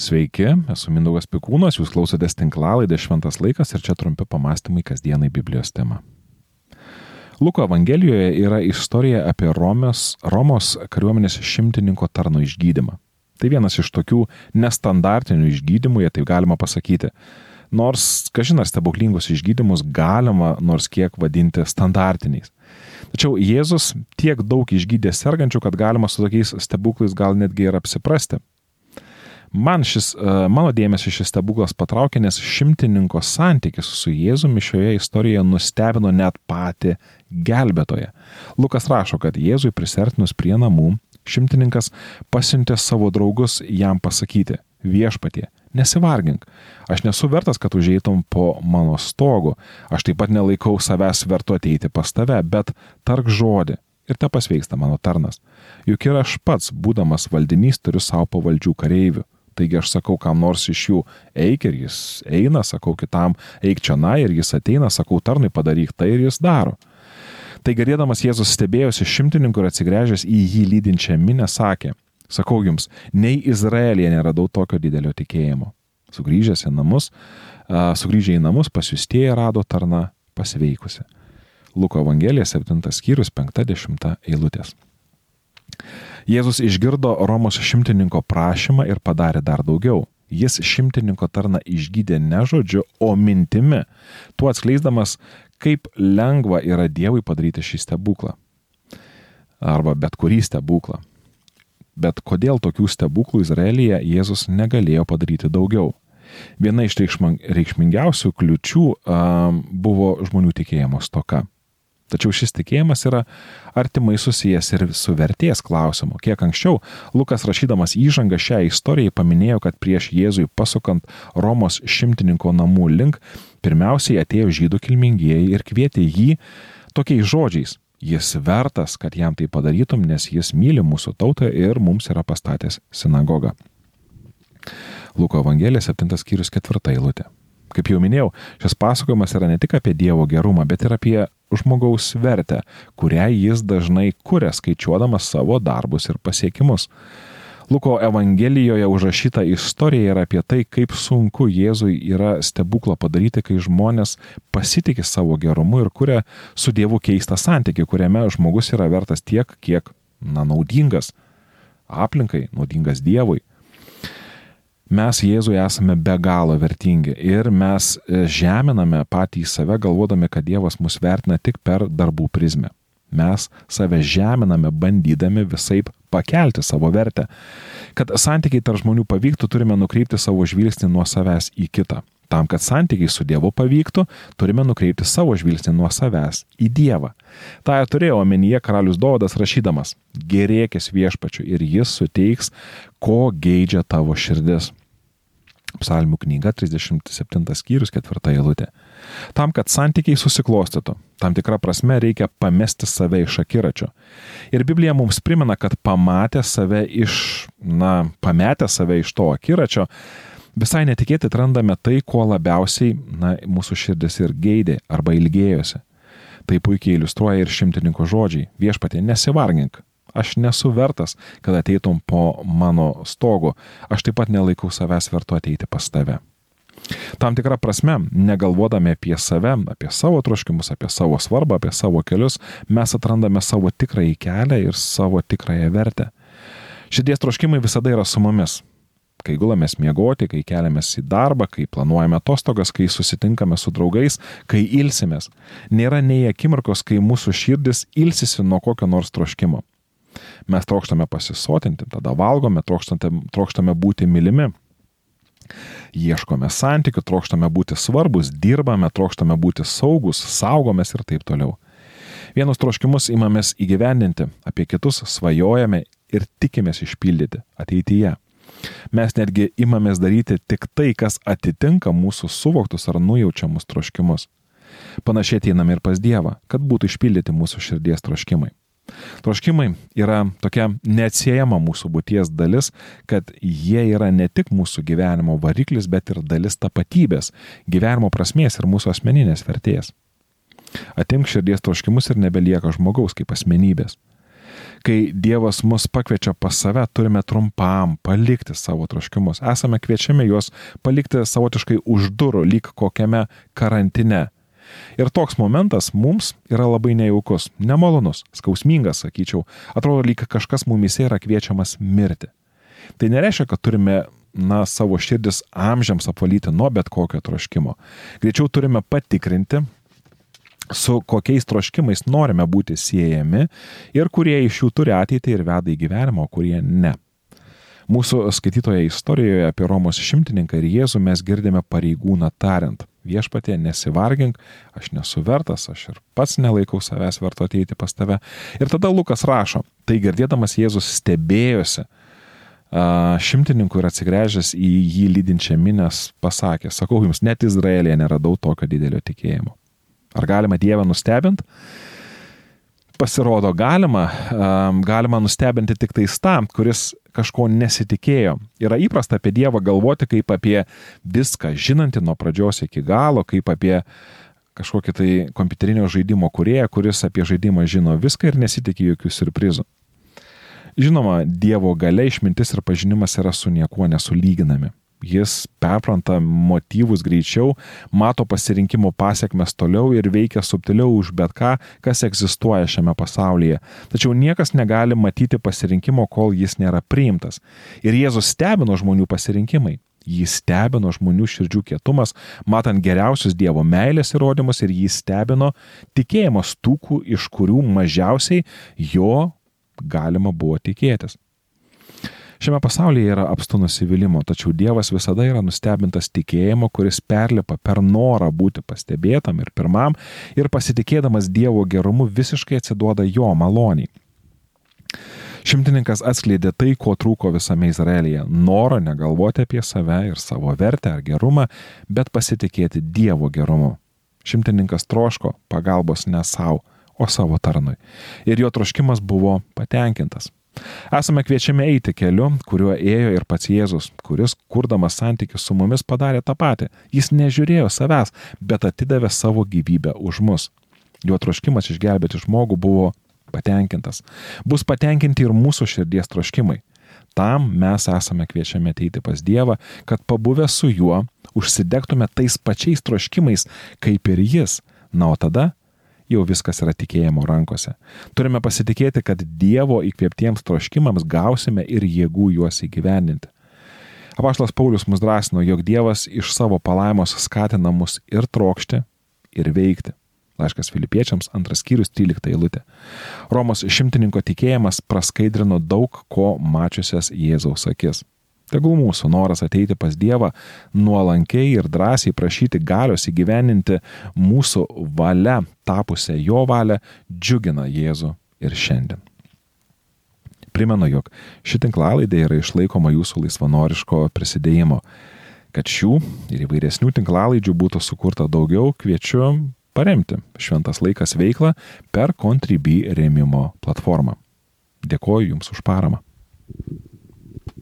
Sveiki, esu Mindaugas Pikūnas, jūs klausotės tinklalaidė Šventas laikas ir čia trumpi pamastymai kasdienai Biblijos tema. Luko Evangelijoje yra istorija apie Romos, Romos kariuomenės šimtininko tarno išgydymą. Tai vienas iš tokių nestandartinių išgydymų, jei taip galima pasakyti. Nors, kažin ar stebuklingus išgydymus galima nors kiek vadinti standartiniais. Tačiau Jėzus tiek daug išgydė sergančių, kad galima su tokiais stebuklais gal netgi ir apsiprasti. Man šis, e, mano dėmesį šis stebuklas patraukė, nes šimtininko santykis su Jėzumi šioje istorijoje nustebino net patį gelbėtoją. Lukas rašo, kad Jėzui prisertinus prie namų, šimtininkas pasiuntė savo draugus jam pasakyti - viešpatie, nesivargink, aš nesu vertas, kad užeitum po mano stogu, aš taip pat nelaikau savęs vertu ateiti pas tave, bet tark žodį ir te pasveiksta mano tarnas. Juk ir aš pats, būdamas valdinys, turiu savo pavaldžių kareivių. Taigi aš sakau, kam nors iš jų eik ir jis eina, sakau kitam eik čia na ir jis ateina, sakau tarnai padaryk tai ir jis daro. Tai gerėdamas Jėzus stebėjosi šimtininku ir atsigręžęs į jį lydinčią minę sakė, sakau jums, nei Izraelėje neradau tokio didelio tikėjimo. Sugrįžęs į namus, sugrįžę į namus pasiustieji rado tarną pasveikusi. Luko Evangelija 7 skyrius 50 eilutės. Jėzus išgirdo Romos šimtininko prašymą ir padarė dar daugiau. Jis šimtininko tarną išgydė ne žodžiu, o mintimi, tuo atskleisdamas, kaip lengva yra Dievui padaryti šį stebuklą. Arba bet kurį stebuklą. Bet kodėl tokių stebuklų Izraelyje Jėzus negalėjo padaryti daugiau? Viena iš reikšmingiausių kliučių um, buvo žmonių tikėjimo stoka. Tačiau šis tikėjimas yra artimai susijęs ir su vertės klausimu. Kiek anksčiau Lukas rašydamas įžangą šią istoriją paminėjo, kad prieš Jėzui pasukant Romos šimtininko namų link, pirmiausiai atėjo žydų kilmingieji ir kvietė jį tokiais žodžiais. Jis vertas, kad jam tai padarytum, nes jis myli mūsų tautą ir mums yra pastatęs sinagogą. Luko Evangelija 7 skyrius 4 eilutė. Kaip jau minėjau, šis pasakojimas yra ne tik apie Dievo gerumą, bet ir apie žmogaus vertę, kurią jis dažnai kuria skaičiuodamas savo darbus ir pasiekimus. Luko Evangelijoje užrašyta istorija yra apie tai, kaip sunku Jėzui yra stebuklą padaryti, kai žmonės pasitikė savo gerumu ir kuria su Dievu keistą santykių, kuriame žmogus yra vertas tiek, kiek, na, naudingas aplinkai, naudingas Dievui mes Jėzui esame be galo vertingi ir mes e, žeminame patį save galvodami, kad Dievas mus vertina tik per darbų prizmę. Mes save žeminame bandydami visai pakelti savo vertę. Kad santykiai tarp žmonių pavyktų, turime nukreipti savo žvilgsnį nuo savęs į kitą. Tam, kad santykiai su Dievu pavyktų, turime nukreipti savo žvilgsnį nuo savęs į Dievą. Ta turėjo omenyje karalius Dovodas rašydamas, gerėkis viešpačiu ir jis suteiks, ko geidžia tavo širdis. Psalmių knyga 37 skyrius 4 eilutė. Tam, kad santykiai susiklostytų, tam tikrą prasme reikia pamesti save iš akiračio. Ir Biblija mums primena, kad pamatę save iš, na, pametę save iš to akiračio, visai netikėtai atrandame tai, ko labiausiai, na, mūsų širdis ir geidė arba ilgėjosi. Tai puikiai iliustruoja ir šimtininko žodžiai. Viešpatė, nesivargink, Aš nesu vertas, kad ateitum po mano stogu. Aš taip pat nelaikau savęs vertu ateiti pas tave. Tam tikrą prasme, negalvodami apie save, apie savo troškimus, apie savo svarbą, apie savo kelius, mes atrandame savo tikrąjį kelią ir savo tikrąją vertę. Širdies troškimai visada yra su mumis. Kai gulamės miegoti, kai keliamės į darbą, kai planuojame atostogas, kai susitinkame su draugais, kai ilsimės. Nėra nei akimirkos, kai mūsų širdis ilsisi nuo kokio nors troškimo. Mes trokštame pasisotinti, tada valgome, trokštame, trokštame būti mylimi. Ieškome santykių, trokštame būti svarbus, dirbame, trokštame būti saugus, saugomės ir taip toliau. Vienus troškimus imamės įgyvendinti, apie kitus svajojame ir tikimės išpildyti ateityje. Mes netgi imamės daryti tik tai, kas atitinka mūsų suvoktus ar nujaučiamus troškimus. Panašiai einame ir pas Dievą, kad būtų išpildyti mūsų širdies troškimai. Troškimai yra tokia neatsiejama mūsų būties dalis, kad jie yra ne tik mūsų gyvenimo variklis, bet ir dalis tapatybės, gyvenimo prasmės ir mūsų asmeninės vertės. Atimk širdies troškimus ir nebelieka žmogaus kaip asmenybės. Kai Dievas mus pakviečia pas save, turime trumpam palikti savo troškimus. Esame kviečiami juos palikti savotiškai už durų, lyg kokiame karantine. Ir toks momentas mums yra labai nejaukus, nemalonus, skausmingas, sakyčiau. Atrodo, lyg kažkas mumise yra kviečiamas mirti. Tai nereiškia, kad turime na, savo širdis amžiams apvalyti nuo bet kokio troškimo. Greičiau turime patikrinti, su kokiais troškimais norime būti siejami ir kurie iš jų turi ateitį ir veda į gyvenimą, o kurie ne. Mūsų skaitytoje istorijoje apie Romos šimtininką ir Jėzų mes girdime pareigūną tariant, viešpatė nesivargink, aš nesu vertas, aš ir pats nelaikau savęs verto ateiti pas tave. Ir tada Lukas rašo, tai girdėdamas Jėzus stebėjosi, šimtininkų ir atsigręžęs į jį lydinčią minės pasakė, sakau jums, net Izraelėje neradau tokio didelio tikėjimo. Ar galima Dievą nustebinti? Pasirodo, galima, galima nustebinti tik tais tam, kuris kažko nesitikėjo. Yra įprasta apie Dievą galvoti kaip apie viską žinantį nuo pradžios iki galo, kaip apie kažkokį tai kompiuterinio žaidimo kurieją, kuris apie žaidimą žino viską ir nesitikė jokių surprizų. Žinoma, Dievo gale išmintis ir pažinimas yra su niekuo nesulyginami. Jis perpranta motyvus greičiau, mato pasirinkimo pasiekmes toliau ir veikia subtiliau už bet ką, kas egzistuoja šiame pasaulyje. Tačiau niekas negali matyti pasirinkimo, kol jis nėra priimtas. Ir Jėzus stebino žmonių pasirinkimai. Jį stebino žmonių širdžių kietumas, matant geriausius Dievo meilės įrodymus ir jį stebino tikėjimo stūkų, iš kurių mažiausiai jo galima buvo tikėtis. Šiame pasaulyje yra apstu nusivylimų, tačiau Dievas visada yra nustebintas tikėjimo, kuris perlipa per norą būti pastebėtam ir pirmam ir pasitikėdamas Dievo gerumu visiškai atsiduoda jo maloniai. Šimtininkas atskleidė tai, ko trūko visame Izraelyje - noro negalvoti apie save ir savo vertę ar gerumą, bet pasitikėti Dievo gerumu. Šimtininkas troško pagalbos ne savo, o savo tarnui. Ir jo troškimas buvo patenkintas. Esame kviečiami eiti keliu, kuriuo ėjo ir pats Jėzus, kuris, kurdamas santykius su mumis, padarė tą patį. Jis nežiūrėjo savęs, bet atidavė savo gyvybę už mus. Jo troškimas išgelbėti žmogų buvo patenkintas. Bus patenkinti ir mūsų širdies troškimai. Tam mes esame kviečiami ateiti pas Dievą, kad pabuvę su juo užsidegtume tais pačiais troškimais kaip ir jis. Na, o tada jau viskas yra tikėjimo rankose. Turime pasitikėti, kad Dievo įkvėptiems troškimams gausime ir jėgų juos įgyvendinti. Apaštalas Paulius mus drąsino, jog Dievas iš savo palaimos skatina mus ir trokšti, ir veikti. Laiškas Filipiečiams, antras skyrius, 13 eilutė. Romos šimtininko tikėjimas praskaidrino daug ko mačiusias Jėzaus akis. Tegul mūsų noras ateiti pas Dievą nuolankiai ir drąsiai prašyti galios įgyveninti mūsų valia tapusią jo valią džiugina Jėzų ir šiandien. Primenu, jog ši tinklalaidė yra išlaikoma jūsų laisvanoriško prisidėjimo. Kad šių ir įvairesnių tinklalaidžių būtų sukurta daugiau, kviečiu paremti Šventas laikas veiklą per Contribui rėmimo platformą. Dėkoju Jums už paramą.